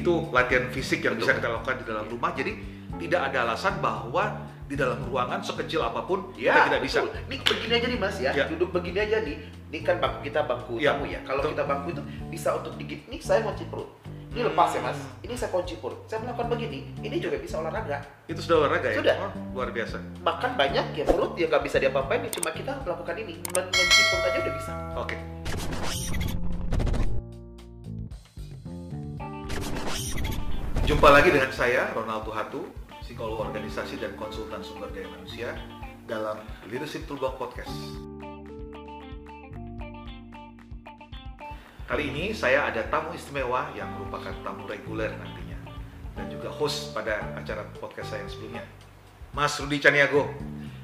itu latihan fisik yang Betul. bisa kita lakukan di dalam rumah. Jadi tidak ada alasan bahwa di dalam ruangan sekecil apa pun kita Ya, tidak bisa. betul. Ini begini aja nih Mas ya. Ya. Duduk begini aja nih. Ini kan bangku kita bangku Ya, tamu ya. Kalau kita bangku itu bisa untuk digit. Nih saya kunci perut. Ini lepas ya Mas. Ini saya kunci perut. Saya melakukan begini. Ini juga bisa olahraga. Itu sudah olahraga ya? Sudah. Oh, luar biasa. Bahkan banyak ya perut yang nggak bisa diapa-apain. ya Cuma kita melakukan ini. Kunci perut aja udah bisa. Oke. Jumpa lagi dengan saya, Ronaldo Hatu, psikolog organisasi dan konsultan sumber daya manusia dalam Leadership Toolbox Podcast. Kali ini saya ada tamu istimewa yang merupakan tamu reguler nantinya dan juga host pada acara podcast saya yang sebelumnya, Mas Rudi Caniago.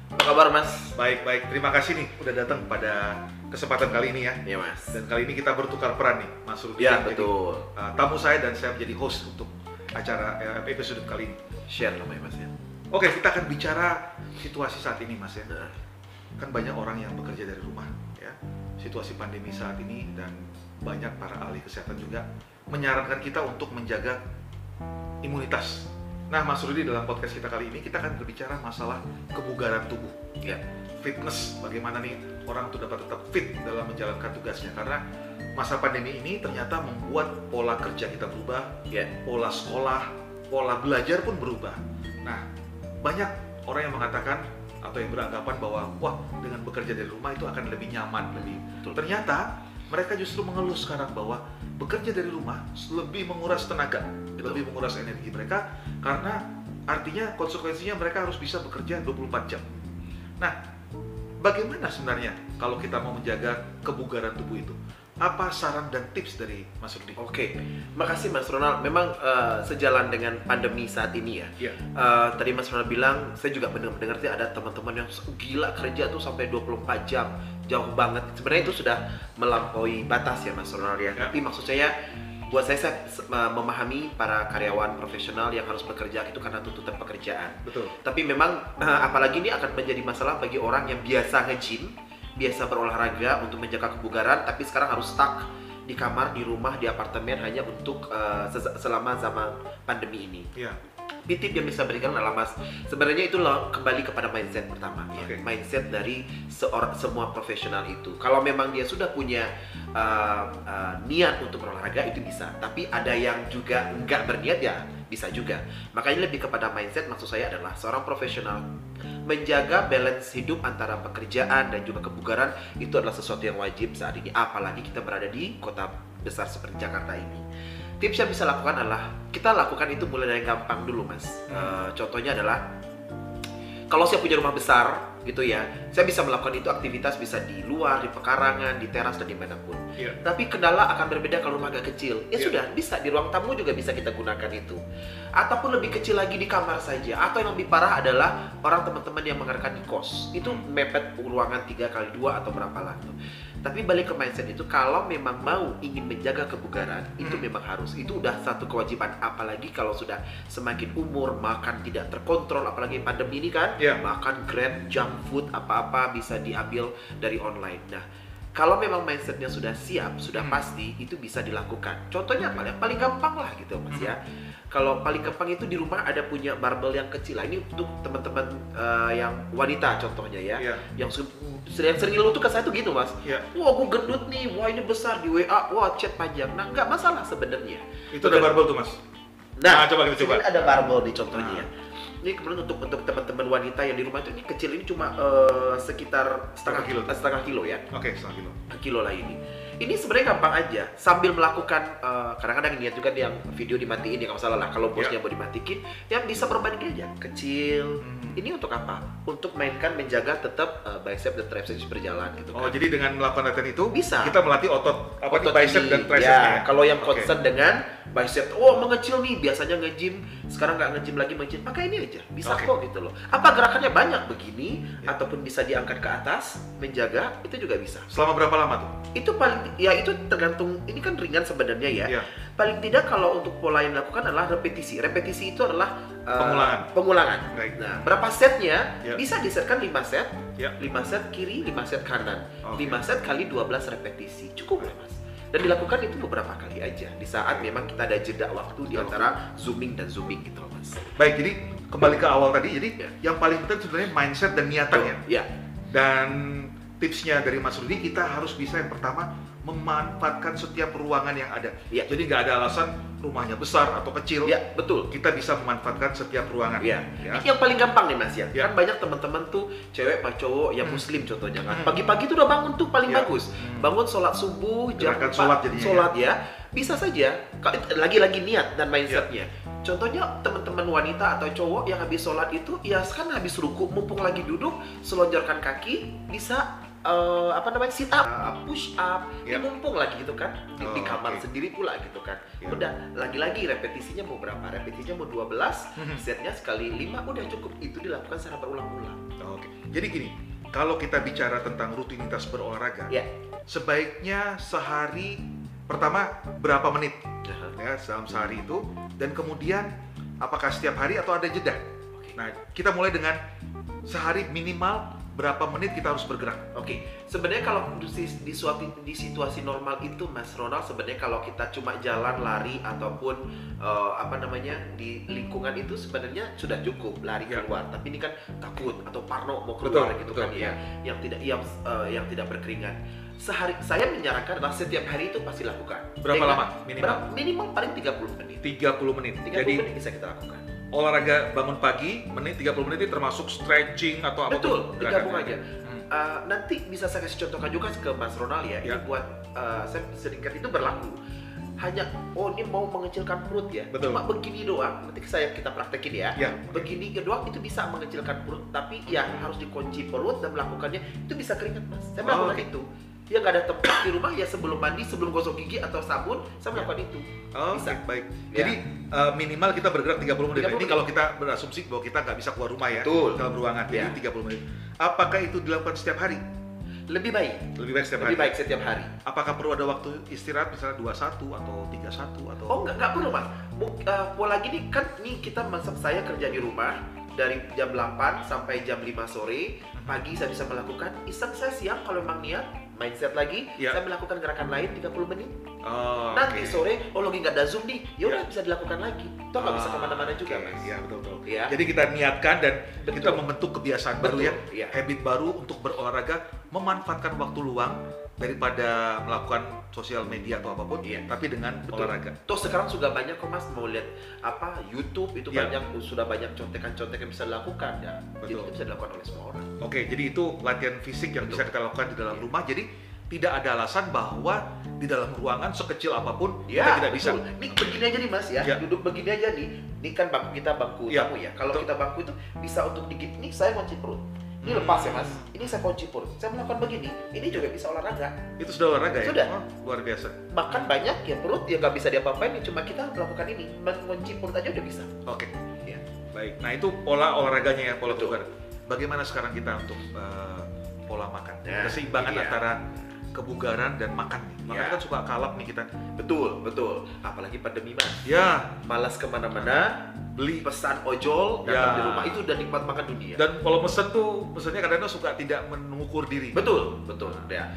Apa kabar Mas? Baik, baik. Terima kasih nih udah datang pada kesempatan kali ini ya. Ya Mas. Dan kali ini kita bertukar peran nih, Mas Rudi. Ya Jadi, betul. uh, tamu saya dan saya menjadi host untuk acara eh, episode kali ini. Share namanya Mas ya. Oke, kita akan bicara situasi saat ini, Mas ya. Nah, Kan banyak orang yang bekerja dari rumah, ya. Situasi pandemi saat ini dan banyak para ahli kesehatan juga menyarankan kita untuk menjaga imunitas. Nah, Mas Rudi dalam podcast kita kali ini kita akan berbicara masalah kebugaran tubuh. ya. fitness bagaimana nih orang tuh dapat tetap fit dalam menjalankan tugasnya karena masa pandemi ini ternyata membuat pola kerja kita berubah, Ya. pola sekolah, pola belajar pun berubah. Nah, banyak orang yang mengatakan atau yang beranggapan bahwa wah dengan bekerja dari rumah itu akan lebih nyaman, lebih Betul. ternyata mereka justru mengeluh sekarang bahwa bekerja dari rumah lebih menguras tenaga, Betul. lebih menguras energi mereka karena artinya konsekuensinya mereka harus bisa bekerja 24 jam. Nah, bagaimana sebenarnya kalau kita mau menjaga kebugaran tubuh itu? Apa saran dan tips dari Mas Rudi? Oke, makasih Mas Ronald. Memang eh, sejalan dengan pandemi saat ini ya. Iya. Eh, tadi Mas Ronald bilang, saya juga mendengar sih ada teman-teman yang gila kerja tuh sampai 24 jam, jauh banget. Sebenarnya itu sudah melampaui batas ya Mas Ronald ya. Ya. Tapi maksud saya, buat saya, saya memahami para karyawan profesional yang harus bekerja itu karena tuntutan pekerjaan. Betul. Tapi memang eh, apalagi ini akan menjadi masalah bagi orang yang biasa nge-gym, biasa berolahraga untuk menjaga kebugaran, tapi sekarang harus stuck di kamar, di rumah, di apartemen hanya untuk ses- selama zaman pandemi ini. Tapi tip yang bisa berikan adalah mas, sebenarnya itu lo- kembali kepada mindset pertama ya, mindset dari seorang semua profesional itu. Kalau memang dia sudah punya uh, uh, niat untuk berolahraga itu bisa, tapi ada yang juga nggak berniat ya bisa juga. Makanya lebih kepada mindset maksud saya adalah seorang profesional. Menjaga balance hidup antara pekerjaan dan juga kebugaran itu adalah sesuatu yang wajib saat ini. Apalagi kita berada di kota besar seperti Jakarta ini. Tips yang bisa lakukan adalah kita lakukan itu mulai dari gampang dulu mas. Eh, contohnya adalah kalau saya punya rumah besar gitu ya. Saya bisa melakukan itu aktivitas bisa di luar di pekarangan di teras dan di mana pun. Iya. tapi kendala akan berbeda kalau rumah agak kecil. Ya Iya. sudah bisa di ruang tamu juga bisa kita gunakan itu. Ataupun lebih kecil lagi di kamar saja. Atau yang lebih parah adalah orang teman-teman yang mengadakan di kos. Itu mepet ruangan tiga kali dua atau berapa lah. tuh tapi balik ke mindset itu kalau memang mau ingin menjaga kebugaran itu Hmm. memang harus itu udah satu kewajiban apalagi kalau sudah semakin umur makan tidak terkontrol apalagi pandemi ini kan Iya. makan grab junk food apa-apa bisa diambil dari online nah kalau memang mindsetnya sudah siap, sudah Hmm. pasti, itu bisa dilakukan. Contohnya apa? Yang paling gampang lah gitu mas ya. Kalau paling gampang itu di rumah ada punya barbel yang kecil. Lah ini untuk teman-teman eh, yang wanita contohnya ya. Iya. Yang se- yang sering ngeluh tuh ke saya tuh gitu mas. Iya. Wah gue gendut nih, wah ini besar di WA, wah chat panjang. Nah nggak masalah sebenarnya. Itu ada barbel tuh, Mas. Nah, Nah, coba kita coba. ada barbel di contohnya Nah. ya. Ini kemudian untuk untuk teman-teman wanita yang di rumah itu ini kecil ini cuma eh, sekitar setengah kilo. setengah kilo ya Oke, setengah kilo. kilo lah ini. Ini sebenarnya gampang aja sambil melakukan eh, kadang-kadang niat juga yang video dimatiin ya nggak masalah lah kalau bosnya mau dimatiin yang bisa berbanding aja kecil. Hmm. Ini untuk apa? Untuk mainkan menjaga tetap eh, bicep dan tricep berjalan gitu Oh, kan. jadi dengan melakukan latihan itu Bisa. kita melatih otot apa nih Otot bicep ini. dan ya, tricepnya. kalau yang concern dengan bicep, oh mengecil nih, biasanya nge-gym, sekarang nggak nge-gym lagi nge-gym, pakai ini aja, bisa Oke. kok gitu loh. Apa gerakannya banyak begini, Ya. ataupun bisa diangkat ke atas, menjaga, itu juga bisa. Selama berapa lama tuh? Itu paling, ya itu tergantung, ini kan ringan sebenarnya ya. Iya. Paling tidak kalau untuk pola yang dilakukan adalah repetisi. Repetisi itu adalah uh, Pengulangan. pengulangan. Baik. Nah, berapa setnya? Ya. Bisa disetkan 5 set, Ya. 5 set kiri, 5 set kanan. Oke. 5 set kali 12 repetisi. Cukup lah, Mas. Dan dilakukan itu beberapa kali aja di saat memang kita ada jeda waktu di antara zooming dan zooming gitu loh mas Baik, jadi kembali ke awal tadi. Jadi Ya. yang paling penting sebenarnya mindset dan niatan ya. ya Dan tipsnya dari Mas Rudi kita harus bisa yang pertama memanfaatkan setiap ruangan yang ada. Iya. Jadi nggak ada alasan rumahnya besar atau kecil. ya betul Kita bisa memanfaatkan setiap ruangan. Ya. Ya. Yang paling gampang nih Mas ya. Ya. Kan banyak teman-teman tuh cewek apa cowok yang Hmm. muslim contohnya kan. Hmm. Pagi-pagi tuh udah bangun tuh paling Ya. bagus. Hmm. Bangun sholat subuh jam 4, sholat jadinya sholat ya. Bisa saja lagi-lagi niat dan mindsetnya. Ya. Contohnya teman-teman wanita atau cowok yang habis sholat itu ya kan habis ruku mumpung lagi duduk selonjorkan kaki bisa eh, apa namanya sit up, uh, push up, Ya. ya. mumpung lagi gitu kan di, di Oh, kamar oke. sendiri pula gitu kan. Ya. Udah lagi-lagi repetisinya mau berapa? Repetisinya mau 12, Mhm. setnya sekali 5 udah cukup. Itu dilakukan secara berulang-ulang. Oke. Jadi gini, kalau kita bicara tentang rutinitas berolahraga, Ya. sebaiknya sehari pertama berapa menit ya dalam sehari itu dan kemudian apakah setiap hari atau ada jeda. Oke. Nah, kita mulai dengan sehari minimal berapa menit kita harus bergerak. Oke, sebenarnya kalau di, di, suatu, di situasi normal itu, Mas Ronald, sebenarnya kalau kita cuma jalan, lari ataupun eh, apa namanya di lingkungan itu sebenarnya sudah cukup lari Ya. keluar. Tapi ini kan takut atau parno mau Betul, keluar gitu betul, kan ya, yang tidak yang eh, yang tidak berkeringat. Sehari saya menyarankan adalah setiap hari itu pasti lakukan. Berapa Dengan- lama minimal? berapa- minimal paling 30 menit. 30 menit. 30 Jadi menit bisa kita lakukan. Olahraga bangun pagi menit 30 menit itu termasuk stretching atau apa Betul, digabung aja. Hmm. Uh, nanti bisa saya kasih contohkan juga ke Mas Ronald ya. Ya. Ini buat uh, saya sedikit itu berlaku. Hanya oh ini mau mengecilkan perut ya. Betul. Cuma begini doang. Nanti saya kita praktekin ya. Ya. Begini doang itu bisa mengecilkan perut, tapi yang harus dikunci perut dan melakukannya itu bisa keringat mas. Saya Oh, melakukan oke. itu. Ya nggak ada tempat di rumah ya sebelum mandi, sebelum gosok gigi atau sabun, saya Ya. melakukan itu. Oh, Bisa. oke, baik. Ya. Jadi uh, minimal kita bergerak 30 menit. 30 Ini menit. kalau kita berasumsi bahwa kita nggak bisa keluar rumah ya Betul. dalam ruangan. Ya. Jadi 30 menit. Apakah itu dilakukan setiap hari? Lebih baik, Lebih baik setiap lebih hari. baik setiap hari. Apakah perlu ada waktu istirahat misalnya 21 atau 31 atau Oh nggak nggak perlu mas. Bu, uh, pola gini kan nih kita masa saya kerja di rumah dari jam 8 sampai jam 5 sore pagi saya bisa melakukan iseng saya siang kalau memang niat mindset lagi Ya. saya melakukan gerakan lain 30 menit Oh, nanti oke. sore oh lagi nggak ada zoom nih ya udah Ya. bisa dilakukan lagi toh nggak bisa Ah, ke mana-mana juga oke. mas Iya, betul betul. ya Jadi kita niatkan dan Betul. kita membentuk kebiasaan baru ya, ya habit baru untuk berolahraga, memanfaatkan waktu luang daripada melakukan sosial media atau apa pun, Iya. tapi dengan Betul. olahraga. Toh sekarang juga banyak kok mas mau lihat apa YouTube itu Ya. banyak sudah banyak contekan-contekan yang bisa dilakukan ya. Jadi Betul. itu bisa dilakukan oleh semua orang. Oke, jadi itu latihan fisik yang Betul. bisa kita lakukan di dalam Iya. rumah. Jadi tidak ada alasan bahwa di dalam ruangan sekecil apa pun Ya, kita tidak bisa. betul. Ini begini aja nih Mas ya. Ya. Duduk begini aja nih. Ini kan bangku kita bangku Ya, tamu ya. Kalau kita bangku itu bisa untuk digit. Ini saya kunci perut. Ini lepas ya Mas. Ini saya kunci perut. Saya melakukan begini. Ini juga bisa olahraga. Itu sudah olahraga ya? Sudah. Oh, luar biasa. Bahkan banyak ya perut yang nggak bisa diapa-apain. Cuma kita melakukan ini. Mengunci perut aja udah bisa. Oke. Ya. Baik. Nah, itu pola olahraganya ya, pola Betul. Bagaimana sekarang kita untuk eh, pola makan? Nah, Keseimbangan iya. antara kebugaran dan makan nih. Makanya Ya. kan suka kalap nih kita. Betul, betul. Apalagi pandemi Mas. Ya, Malas ke mana-mana. beli Pesan ojol Ya. datang di rumah itu udah nikmat makan dunia. dan kalau mesen tuh mesennya kadang-kadang suka tidak mengukur diri. Betul, betul. Ya.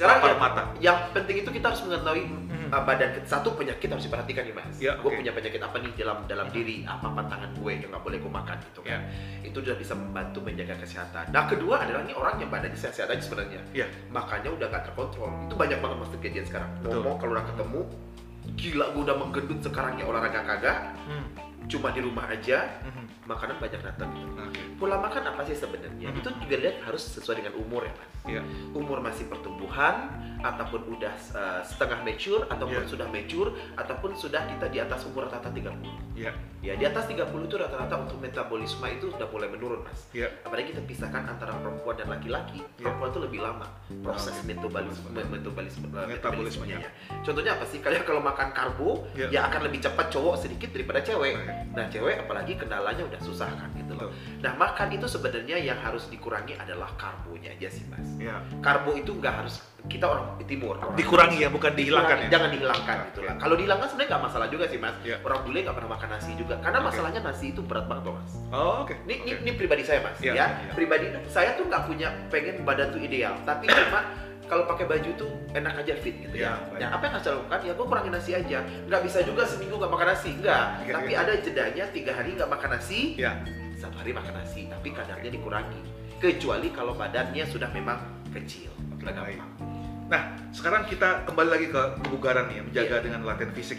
Sekarang yang, mata. yang penting itu kita harus mengetahui Hmm. uh, badan kita. Satu penyakit harus diperhatikan nih mas. Ya, gue oke. punya penyakit apa nih dalam dalam diri, apa pantangan gue yang nggak boleh gue makan gitu kan. Itu sudah bisa membantu menjaga kesehatan. Nah kedua adalah nih orang yang badannya sehat-sehat aja sebenarnya. Iya. Makanya udah nggak terkontrol. Itu banyak banget mas kejadian sekarang. Betul. Ngomong kalau udah ketemu, gila gue udah menggendut sekarang ya olahraga kagak, Hmm. Cuma di rumah aja, Mhm. makanan banyak datang gitu. Oke. Pola makan apa sih sebenarnya? Mhm. Itu juga lihat harus sesuai dengan umur ya mas Iya. umur masih pertumbuhan ataupun udah uh, setengah mature ataupun Iya. sudah mature ataupun sudah kita di atas umur rata-rata 30. Iya. Ya, di atas 30 itu rata-rata untuk metabolisme itu sudah mulai menurun, Mas. Iya. Apalagi kita pisahkan antara perempuan dan laki-laki. Iya. Perempuan itu lebih lama proses Oke. metabolisme Benar. metabolisme uh, Metabolismenya. metabolismenya. Contohnya apa sih? Kalian kalau makan karbo Iya. ya akan lebih cepat cowok sedikit daripada cewek. Oke. Nah, cewek apalagi kendalanya udah susah kan gitu loh. Nah, makan itu sebenarnya yang harus dikurangi adalah karbonya aja sih, Mas Iya. karbo itu nggak harus kita orang timur orang Dikurangi ya, bukan dihilangkan ya. jangan dihilangkan Oke. gitu lah kalau dihilangkan sebenarnya nggak masalah juga sih mas Iya. orang bule nggak pernah makan nasi juga karena Oke. masalahnya nasi itu berat banget loh mas Oh, oke. ini, ini, Oke. ini pribadi saya mas Iya, ya iya. pribadi saya tuh nggak punya pengen badan tuh ideal tapi cuma kalau pakai baju tuh enak aja fit gitu ya. Ya, baik. Nah, apa yang harus saya lakukan? Ya gue kurangin nasi aja. Nggak bisa juga seminggu nggak makan nasi, enggak. Oke, Tapi oke. ada jedanya tiga hari nggak makan nasi, Ya. satu hari makan nasi, tapi kadarnya dikurangi. Kecuali kalau badannya sudah memang kecil. Baik. gampang. Nah, sekarang kita kembali lagi ke kebugaran nih, menjaga Iya. dengan latihan fisik.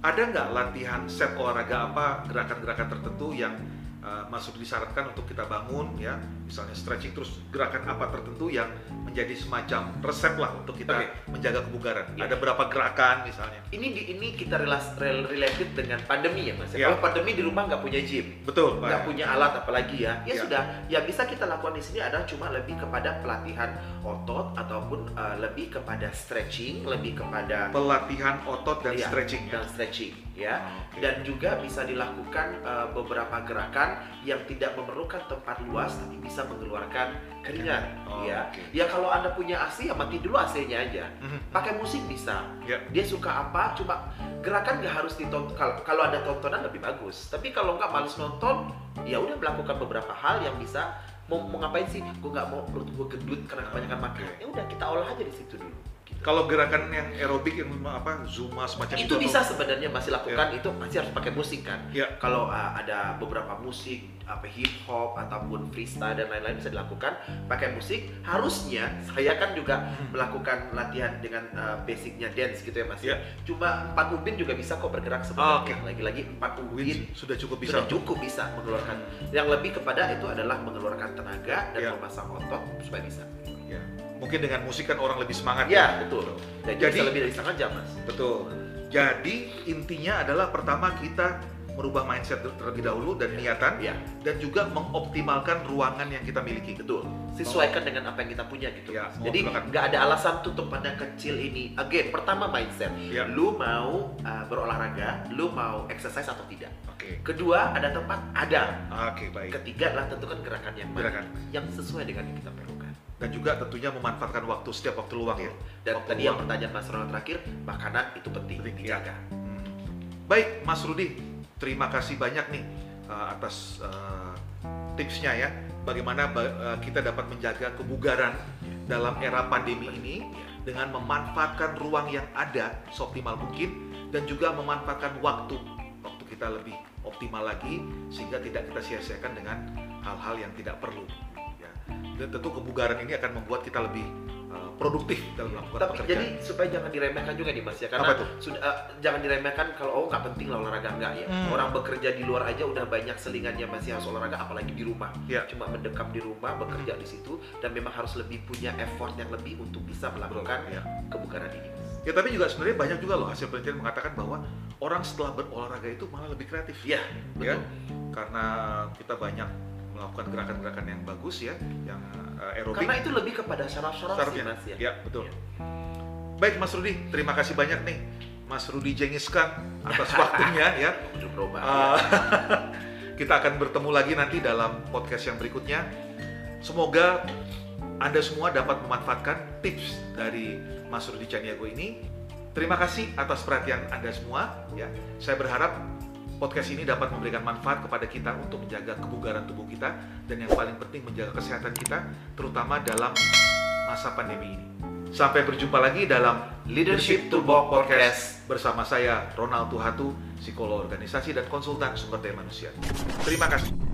Ada nggak latihan set olahraga apa, gerakan-gerakan tertentu yang uh, masuk disarankan untuk kita bangun, ya, misalnya stretching terus gerakan apa tertentu yang menjadi semacam resep lah untuk kita Oke. menjaga kebugaran. Iya. Ada berapa gerakan misalnya? Ini di ini kita relas, rel- related dengan pandemi ya mas. Iya. Kalau pandemi di rumah nggak punya gym, Betul, nggak punya alat apalagi ya, ya Iya. sudah. Yang bisa kita lakukan di sini adalah cuma lebih kepada pelatihan otot ataupun uh, lebih kepada stretching, lebih kepada Pelatihan otot dan Iya, stretching ya. dan stretching ya. Ah, oke. Dan juga bisa dilakukan uh, beberapa gerakan yang tidak memerlukan tempat luas tapi bisa mengeluarkan keringat Oh, ya. oke. Ya kalau Anda punya AC ya mati dulu AC-nya aja. Mhm. Pakai musik bisa. Ya. Dia suka apa? Cuma gerakan nggak harus ditonton. Kalau ada tontonan lebih bagus. Tapi kalau nggak males nonton, ya udah melakukan beberapa hal yang bisa mau, mau ngapain sih? Gue nggak mau perut gue gendut karena kebanyakan makan. Ya udah kita olah aja di situ dulu. Kalau gerakan yang aerobik yang apa, zumba semacam itu, itu atau- bisa sebenarnya masih lakukan itu pasti harus pakai musik kan Ya. kalau uh, ada beberapa musik apa hip hop ataupun freestyle dan lain-lain bisa dilakukan pakai musik harusnya saya kan juga Hmm. melakukan latihan dengan uh, basicnya dance gitu ya mas Ya. cuma empat ubin juga bisa kok bergerak Oh, sebenarnya lagi-lagi empat ubin sudah cukup bisa. sudah cukup bisa mengeluarkan yang lebih kepada itu adalah mengeluarkan tenaga dan Ya. memasang otot supaya bisa Ya. Mungkin dengan musik kan orang lebih semangat ya betul dan Jadi- bisa lebih dari setengah jam mas Betul. Jadi intinya adalah pertama kita merubah mindset terlebih dahulu dan niatan ya dan juga mengoptimalkan ruangan yang kita miliki. Betul. Sesuaikan dengan apa yang kita punya gitu. Ya, Mas. Jadi nggak ada alasan tutup pandang kecil ini. Again, pertama mindset. Ya. Lu mau uh, berolahraga, lu mau exercise atau tidak. Oke. Kedua, ada tempat, ada. Oke, baik. Ketiga adalah tentukan gerakan yang mana Gerakan. yang sesuai dengan yang kita perlukan. Dan juga tentunya memanfaatkan waktu setiap waktu luang ya. Dan Waktu tadi yang luang. pertanyaan Mas Ronald terakhir, makanan itu penting, Penting, dijaga. Hmm. Baik, Mas Rudi, terima kasih banyak nih uh, atas uh, tipsnya ya. Bagaimana ba- uh, kita dapat menjaga kebugaran dalam era pandemi ini dengan memanfaatkan ruang yang ada seoptimal mungkin dan juga memanfaatkan waktu waktu kita lebih optimal lagi sehingga tidak kita sia-siakan dengan hal-hal yang tidak perlu ya. Dan tentu kebugaran ini akan membuat kita lebih uh, produktif dalam melakukan Tapi pekerjaan jadi supaya jangan diremehkan juga nih Mas ya karena Apa tuh? sudah eh, jangan diremehkan kalau oh nggak penting lah olahraga enggak ya. Hmm. Orang bekerja di luar aja udah banyak selingannya masih harus olahraga apalagi di rumah. Ya. Cuma mendekam di rumah bekerja di situ dan memang harus lebih punya effort yang lebih untuk bisa melakukan ya. kebugaran ini. Ya tapi juga sebenarnya banyak juga loh hasil penelitian mengatakan bahwa orang setelah berolahraga itu malah lebih kreatif. Iya, Ya, betul. karena kita banyak melakukan gerakan-gerakan yang bagus ya, yang uh, aerobik. Karena itu lebih kepada syaraf-syaraf sih. Mas ya. Ya, betul. Iya. Baik Mas Rudi, terima kasih banyak nih Mas Rudi Jengiskan atas waktunya ya. Uh, kita akan bertemu lagi nanti dalam podcast yang berikutnya. Semoga Anda semua dapat memanfaatkan tips dari Mas Rudi Caniago ini. Terima kasih atas perhatian Anda semua. Ya, saya berharap podcast ini dapat memberikan manfaat kepada kita untuk menjaga kebugaran tubuh kita dan yang paling penting menjaga kesehatan kita, terutama dalam masa pandemi ini. Sampai berjumpa lagi dalam Leadership Walk Podcast. bersama saya Ronald Tuhatu, psikolog organisasi dan konsultan sumber daya manusia. Terima kasih.